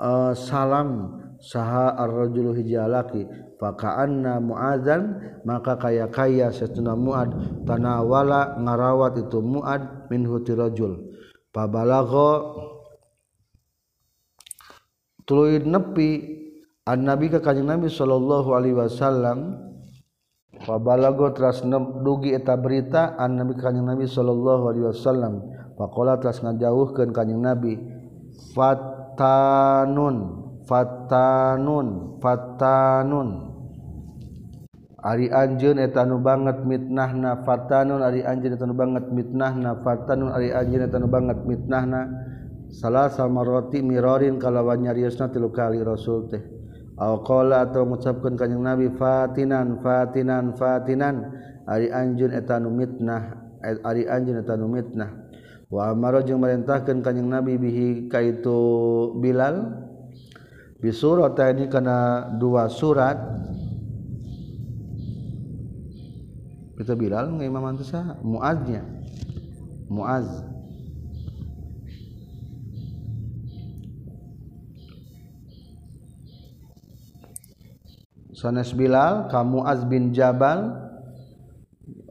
uh, eh, salam saha ar-rajulu hijalaki fakaanna muadzan maka kaya kaya setuna muad tanawala ngarawat itu muad min huti rajul. Pabalago tuluy nepi an nabi ka kanjeng nabi sallallahu alaihi wasallam pabalago teras dugi eta berita an nabi ka kanjeng nabi sallallahu alaihi wasallam. Faqala teras ngajauhkeun kanjeng nabi fatanun. fatanun fatanun. Ari Anjun etanu banget mitnahna fatanun Ari Anjun etanu banget mitnahna fatanun Ari Anjun etanu banget mitnahna. Salah sama roti mirorin kalawan nyariosna tilu kali Rasul teh. Awqala atau mengucapkan kanjeng Nabi Fatinan Fatinan Fatinan. Ari Anjun etanu mitnah eh, Ari Anjun etanu mitnah. Wa amaro jeung merintahkeun kanjeng Nabi bihi kaitu Bilal. Bisurat ini kana dua surat Kita Bilal imam itu sah Muaznya Muaz. Sanes Bilal kamu Az bin Jabal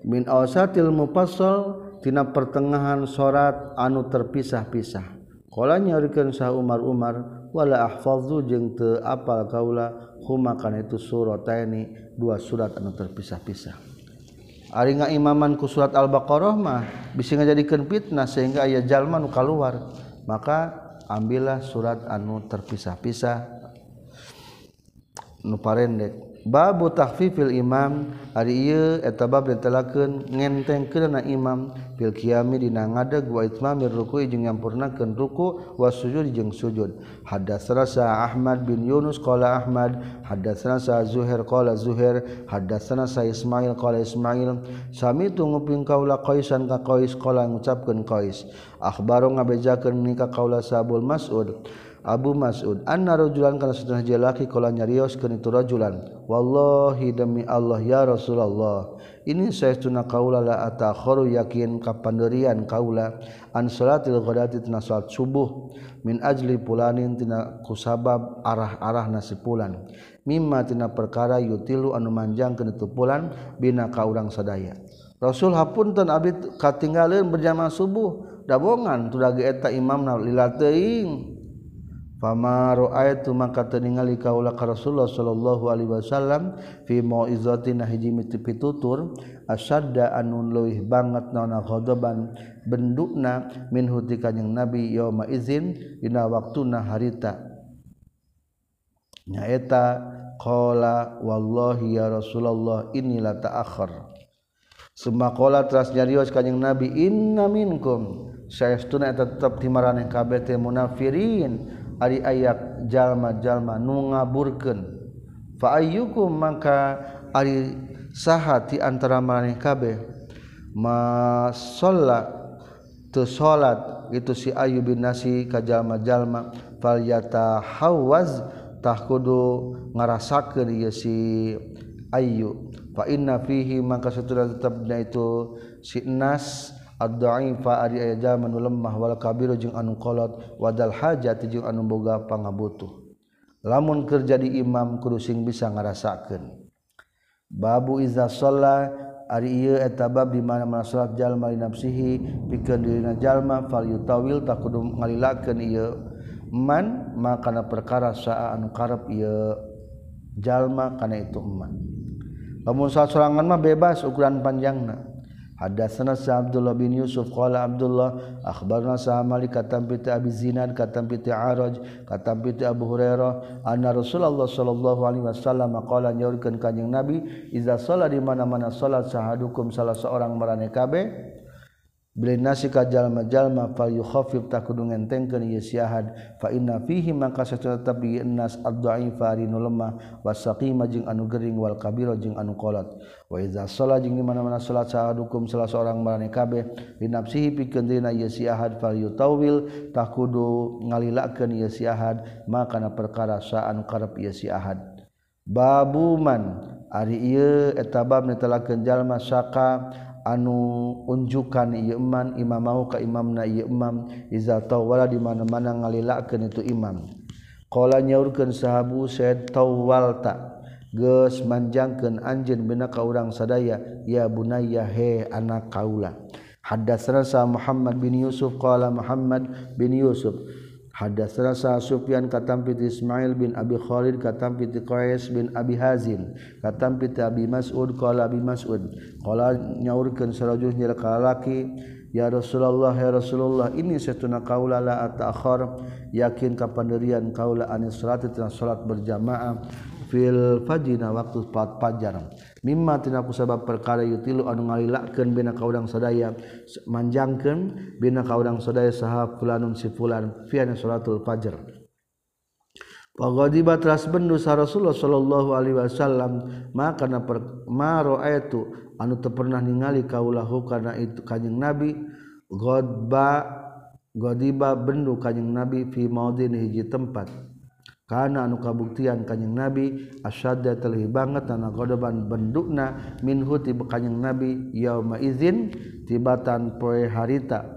min awsatil mufassal tina pertengahan surat anu terpisah-pisah. Kala nyarikeun sah Umar Umar wala ahfazu jeung teu apal kaula huma kana itu surataini dua surat anu terpisah-pisah. Ari ngaimaman ku surat Al-Baqarah mah bisa ngajadikeun fitnah sehingga aya jalma nu kaluar. Maka ambillah surat anu terpisah-pisah. Nu parendek. babu tahfifil imam. Ari ieu eta bab ditelakeun ngentengkeunna imam. Fil qiyami dina ngadeg wa itmamir ruku'i jeung nyampurnakeun ruku wa sujud jeung sujud. Hadatsana sa Ahmad bin Yunus qala Ahmad. Hadatsana sa Zuhair qala Zuhair. Hadatsana sa Ismail qala Ismail. Sami tunguping kaula Qaisan ka Qais qala ngucapkeun Qais. Akhbaro ngabejakeun nika kaula Sabul Mas'ud. Abu Mas'ud anna rajulan kana satuna jalaki kala nyarioskeun itu rajulan. Wallahi demi Allah ya Rasulullah ini saya tuna kaula la atakharu yakin kapanderian kaula an salatil ghadati tina salat subuh. Min ajli pulanin tina kusabab arah-arah nasi pulan. Mimma tina perkara yutilu anu manjangkeun itu pulan bina ka urang sadaya. Rasul hapunten abdi katinggaleun berjamaah subuh. Dabongan tuh lagi eta imamna lila teuing Pamaroaitu maka ningali kaula ka Rasulullah sallallahu alaihi wasallam fi mauizatin hiji miti pitutur asadda anun leuwih banget naona ghadaban bendukna min huti kanjing Nabi yauma izin dina waktuna harita. Nyaeta qala wallahi ya Rasulullah inni la ta'akhkhar. Summa qala teras nyarios kanjing Nabi inna minkum. Saya setuna tetap timaran kabeh teh munafirin. ari aya jalma-jalma nu ngaburkeun. Fa ayyukum maka ari sahati antara maneh kabeh? Ma sholat tu salat itu si Ayu bin Nasi ka jalma-jalma fal yata hawaz kudu ngarasakeun ieu si Ayu. Fa inna fihi maka satuna tetepna itu si Nas ad-da'ifa ari aya jalma nu lemah wal kabiru jeung anu kolot wadal hajat jeung anu boga pangabutuh. Lamun keur jadi imam kudu sing bisa ngarasakeun. Babu iza sholla ari ieu eta bab di mana-mana salat jalma li nafsihi pikeun dirina jalma fal yutawil tak kudu ngalilakeun ieu. Man makana perkara saa anu karep ieu. Jalma kana itu man lamun salat sorangan mah bebas ukuran panjangna. Hadatsana Sa Abdullah bin Yusuf qala Abdullah akhbarna Sa Malik katam piti Abi Zinad katam piti Araj katam piti Abu Hurairah anna Rasulullah sallallahu alaihi wasallam qala nyaurkeun kanjing Nabi iza sholat di mana-mana salat sahadukum salah seorang marane kabeh Bilin nasi kajal majalma fal yukhafif takudu ngentengkeun ieu siahad fa inna fihi maka satuna tetep ieu nas ad-dha'ifa rinu lemah. Wasaqima jeung anu gering. Wal kabira jeung anu kolot wa iza sholat jeung di mana-mana salat sahadukum salah seorang marane kabeh. Linapsihi pikeun dina ieu siahad fal yutawil takudu ngalilakeun ieu siahad maka na perkara saan karep ieu syahad babuman ari ieu eta bab netelakeun jalma saka. anu unjukan Iman Imam mau ke Imam na Imam iza tawala di mana-mana ngalilakeun itu imam. Qala nyaurkeun sahabu said tawalta geus manjangkeun anjeun bina ka urang sadaya ya bunayya he anak kaula Hadatsana Muhammad bin Yusuf qala Muhammad bin Yusuf Hadas rasa Sufyan katam piti Ismail bin Abi Khalid katam piti Qais bin Abi Hazim katam piti Abi Mas'ud qala Abi Mas'ud. Qala nyaurkeun sarajul nyel kalaki ya Rasulullah ya Rasulullah ini satuna kaula la ta'khir yakin kapanderian kaula anis salat salat berjamaah. fil fajina waktu pat pajar mimma tina kusabab perkara yutilu anu ngalilakeun bina ka urang sadaya manjangkeun bina ka urang sadaya saha fulanun si fulan fiana salatul fajr Pagodiba teras bendu sa Rasulullah sallallahu alaihi wasallam maka na per ma raaitu anu teu pernah ningali kaulahu kana itu kanjing Nabi godba godiba bendu kanjing Nabi fi maudin hiji tempat. karena anu kabuktian kanyeng nabi asyadda telih banget tanah godoban bendukna minhu tiba kanyeng nabi yauma izin tibatan poe harita.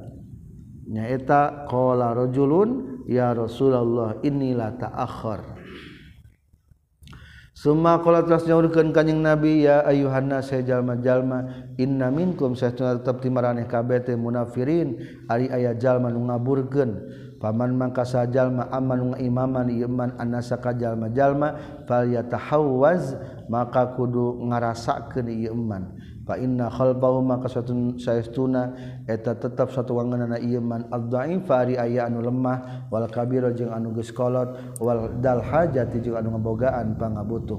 Nyaeta qala rajulun ya rasulullah inilah ta'akhir Suma kalau terus nyaurkan kanyang Nabi ya ayuhanna saya jalma jalma inna minkum saya tetap timaraneh kabete munafirin ari ayah jalma nu ngaburkeun. paman mangka sajalma aman imaman iman anasa kajalma jalma fal yatahawwaz maka kudu ngarasakeun ieu iman fa inna khalbahu maka satun saestuna eta tetap satu wangenana ieu iman ad-dhaifa ari aya anu lemah wal kabir jeung anu geus kolot wal dal hajati jeung anu ngabogaan pangabutuh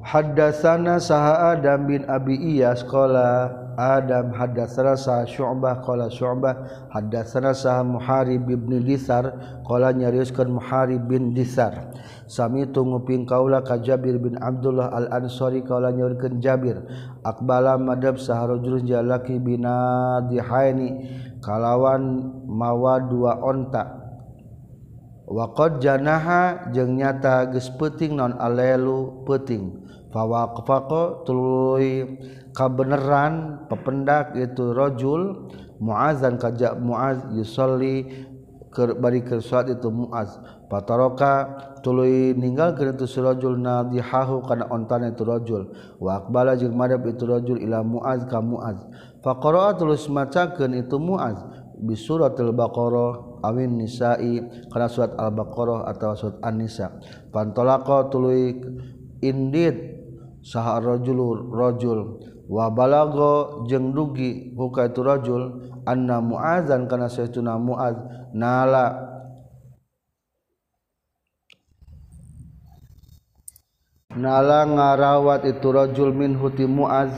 haddatsana saha adam bin abi iyas qala Adam haddatsana sa Syu'bah? Qala Syu'bah. Haddatsana sa Muharib bin Disar qala nyarioskeun Muharib bin Disar sami tu nguping kaula ka Jabir bin Abdullah Al-Ansari. Kaula nyarioskeun Jabir. Aqbala madab saharujul jalaki binadihaini. Kalawan mawa dua onta. Waqad janaha jeung nyata geus peuting non alelu peuting fawaqfaqo tuluy. Kabeneran pependak itu rajul muazan kajak muaz yusolli ke bari ke salat itu muaz. Pataroka tuluy ninggal ke itu surajul nadihahu kana ontana itu rajul wa aqbala jeung madhab itu rajul ila muaz ka muaz. Faqara tulus macakeun itu muaz bi suratil baqarah awin nisa'i kana surat al-baqarah atau surat an-nisa. Pantolaqa tuluy indit saharrojulur rojul wabalago jeung dugi huka itu rojul anna muazan kana saytuna muaz nala. Nala ngarawat itu rojul min huti muaz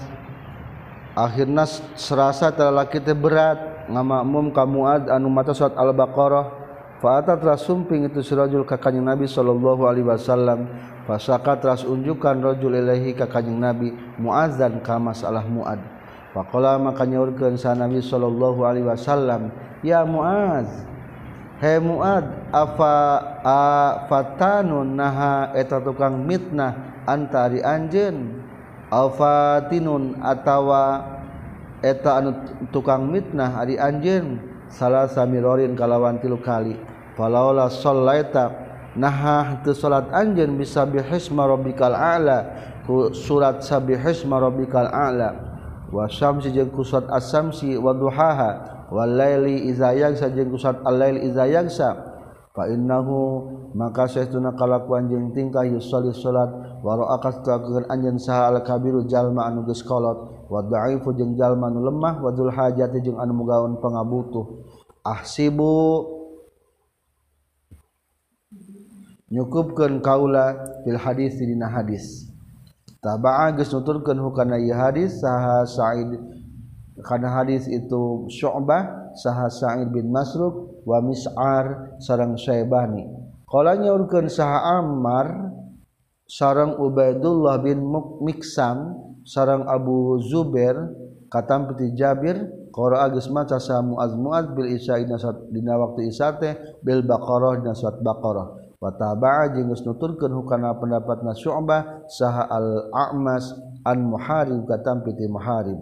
akhirnya serasa terlaki teh berat. Ngamakmum ka muaz anu maca surat al-baqarah. Fa atatlah sumping itu sirajul ka kanjeng nabi sallallahu alaihi wasallam. Fasaka teras unjukkan rajul ilahi ka kanjing Nabi muazzan ka masalah muad. Faqala maka nyaurkeun sa Nabi sallallahu alaihi wasallam, "Ya Muaz, he Muad, afa afatanun naha eta tukang mitnah antari anjeun, afatinun atawa eta anu tukang mitnah ari anjeun salah samirorin kalawan tilu kali. Falaula sallaita nah ke salat anj bisa bihismarobikal ala surat sabbihismarobikal ala. Wasamsi jeung surat asamsi wal laili izayang yagsa jeung surat al lail sa fa innahu maka saestuna kalakuan jeung tingkah yusolli salat wa ra'akat kakeun anjeun saha al kabiru jalma anu geus kolot. Wa dha'ifu jeung jalma anu lemah wa dzul hajati jeung anu mugaon pangabutuh ahsibu nyukupkeun kaula fil hadis dina hadis. Taba'a geus nuturkeun hukana ieu hadis saha Sa'id kana hadis itu Syu'bah saha Sa'id bin Masruq wa Mis'ar sareng Syaibani qala nyaurkeun saha Ammar sareng Ubaidullah bin Miksam sareng Abu Zubair katam piti Jabir qara geus maca sa Muaz Muaz bil Isya dina waktu Isya teh bil Baqarah dina surat Baqarah. Watabaa jeung geus nuturkeun hukana pendapatna syu'bah saha al-a'mas an muharib katam piti muharib.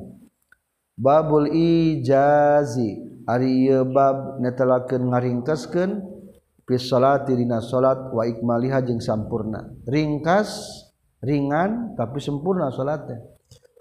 Babul ijazi ari bab netelakeun ngaringkeskeun fi salati dina salat wa ikmaliha jeung sampurna. Ringkas ringan tapi sempurna salatnya.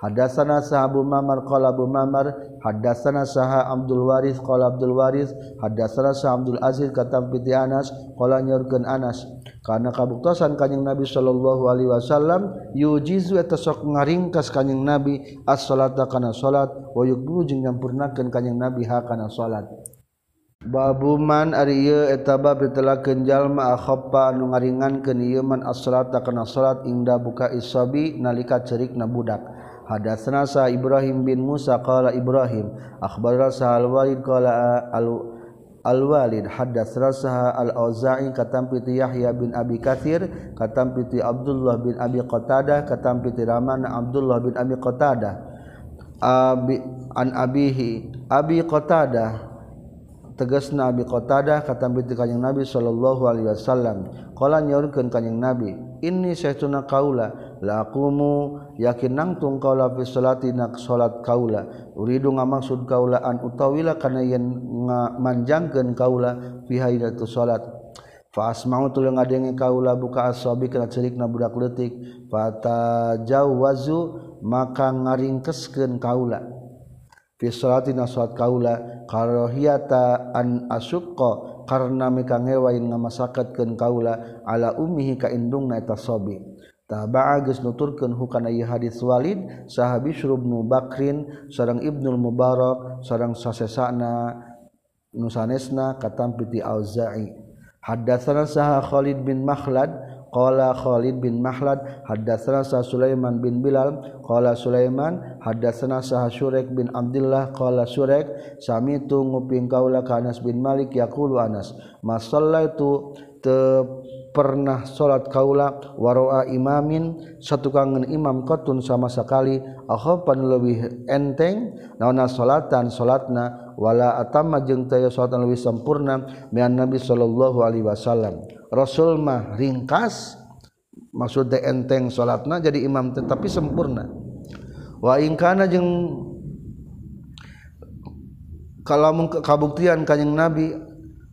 Hadatsana Sahabu Mamar qala Abu Mamar. Hadasana Saha Abdul Waris qala Abdul Waris. Hadasana Sa Abdul Aziz katam piti Anas qala nyorkeun Anas. Karena kabuktasan kanjing Nabi sallallahu alaihi wasallam yujizu eta sok ngaringkas kanjing Nabi as-salata kana salat wa yuqbilu jeung nyampurnakeun kanjing Nabi ha kana salat. Babuman ari ieu eta bab ditelakeun jalma akhaffa anu ngaringankeun ieu man as-salata kana salat ingda buka isabi nalika cerikna budak. hadatsna sa Ibrahim bin Musa qala Ibrahim akhbarana sa al-Walid qala al Al-Walid hadatsna sa al-Auza'i katam piti Yahya bin Abi Katsir katam piti Abdullah bin Abi Qatadah katam piti Raman Abdullah bin Abi Qatadah. Abi an abihi Abi Qatadah tegas Nabi Qatadah kata binti kanjeng Nabi sallallahu alaihi wasallam. Qala nyaurkeun kanjeng Nabi ini saytuna kaula lakumu yakin nangtung kaula fi salatinak salat kaula. Uridu ngamaksud kaula an utawila kana yen manjangkeun kaula fi haidatu salat fa asma'u tul ngadenge kaula buka asabi kana cerikna budak leutik. Fata jawazu maka ngaringkeskeun kaula fi salatina salat kaula. Karahiyata an asukqa karena mika ngewain ngamasakeutkeun kaula ala ummihi ka indungna eta sobi Tabagus nuturkan hukana hadits Walid sahabi Surubnu Bakrin seorang Ibnul Mubarak seorang sasesana nusanesna katampiti ti Auza'i. Haddatsana sah Khalid bin Makhlad qala Khalid bin Makhlad haddatsana sah Sulaiman bin Bilal qala Sulaiman haddatsana sah Syurek bin Abdullah qala Syurek sami tu nguping kaula ka Anas bin Malik yaqulu Anas masallaitu te pernah salat kaula waroa imamin. Satukangan imam kotun sama sekali. Akhafan lebih enteng. Naona salatan salatna wala atamma jeung teu salatan leuwih sampurna mian nabi sallallahu alaihi wasallam. Rasul mah ringkas. Maksud enteng salatna jadi imam tetapi sempurna. Wa in kana jeung kalau kabuktian kanjing nabi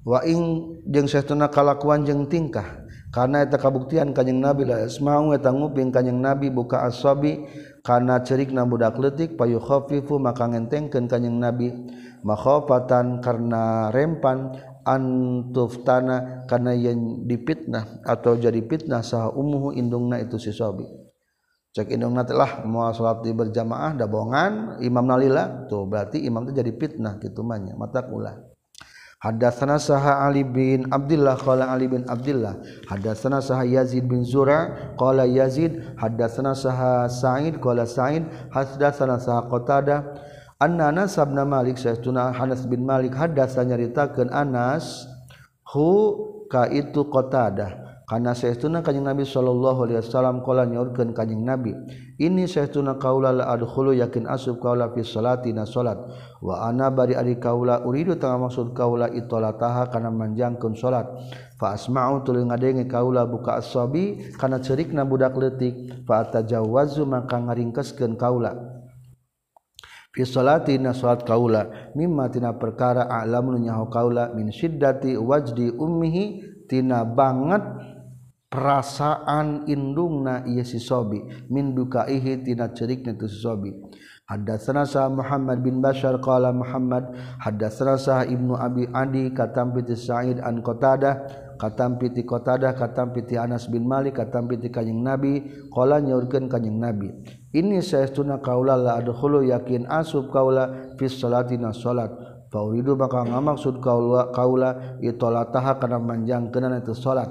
wa ing jeung saestuna kalakuan jeung tingkah. karena eta kabuktian kanjeng nabi la yasma'u eta nguping kanjeng nabi buka asabi kana cerikna budak leutik payukhafifu maka ngentengkeun kanjeng nabi makhafatan karena rempan antuftana karena yang dipitnah atau jadi fitnah sah umuhu indungna itu si sobi cek indungna telah mau salat di berjamaah dah bohongan imam nalila tuh berarti imam itu jadi fitnah gitu manya mata ulah. Hadatsana saha Ali bin Abdullah qala Ali bin Abdullah. Hadatsana saha Yazid bin Zura qala Yazid. Hadatsana saha Sa'id qala Sa'id. Hadatsana saha Qatadah anna Anas bin Malik sayyiduna Anas bin Malik hadatsa nyaritakeun Anas hu ka itu Qatadah karena sayyiduna kanjing Nabi sallallahu alaihi wasallam qala nyorkeun kanjing Nabi ini sayyiduna qaula la adkhulu yakin asub qaula fi salati na salat. Wa ana bari ari qaula uridu tengah maksud qaula itolataha kana manjangkeun salat. Fa asma'u tuluy ngadenge qaula buka as-sabi kana cerikna budak leutik. Fa atajawwazu maka ngaringkeskeun qaula fi salati na salat qaula mimma tina perkara a'lamu nyaho qaula min syiddati wajdi ummihi. Tina banget perasaan indung na iya si sobi min bukaihi tina cerikna tu si sobi. Hadatsana sa Muhammad bin Bashar qala Muhammad hadatsana sa Ibnu Abi Adi katam piti Sa'id an Qatadah katam piti Qatadah katam piti Anas bin Malik katam piti Kanjeng Nabi qala nyaurkeun Kanjeng Nabi ini saestuna kaula la adkhulu yakin asub kaula fi salatina salat fauridu maka ngamaksud kaula kaula itolataha kana manjangkeun itu salat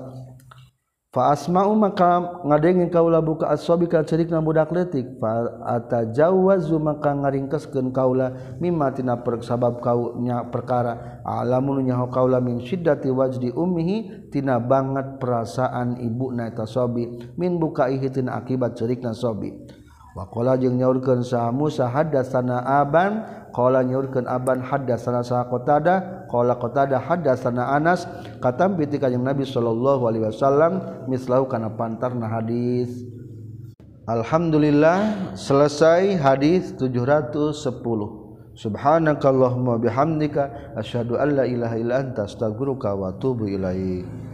Faasma'u maka ngadengin kaula buka aswabi ka cerikna budak letik fa atajawazu maka ngaringkeskeun kaula mimma tina per sabab kau nya perkara. Alamun nyaho kaula min syiddati wajdi ummihi tina banget perasaan ibuna eta sobi. Min bukaihi tina akibat cerikna sobi. wakola jeung nyaurkeun saha Musa haddatsana Aban? Qala nyaurkeun Aban haddatsana saha Qatadah qala Qatadah haddatsana Anas? Katam bi kanjeng Nabi sallallahu alaihi wasallam mislahu kana pantarna hadis. Alhamdulillah selesai hadis 710 Subhanakallahumma bihamdika asyhadu an la ilaha illa anta astaghfiruka wa atubu ilaik.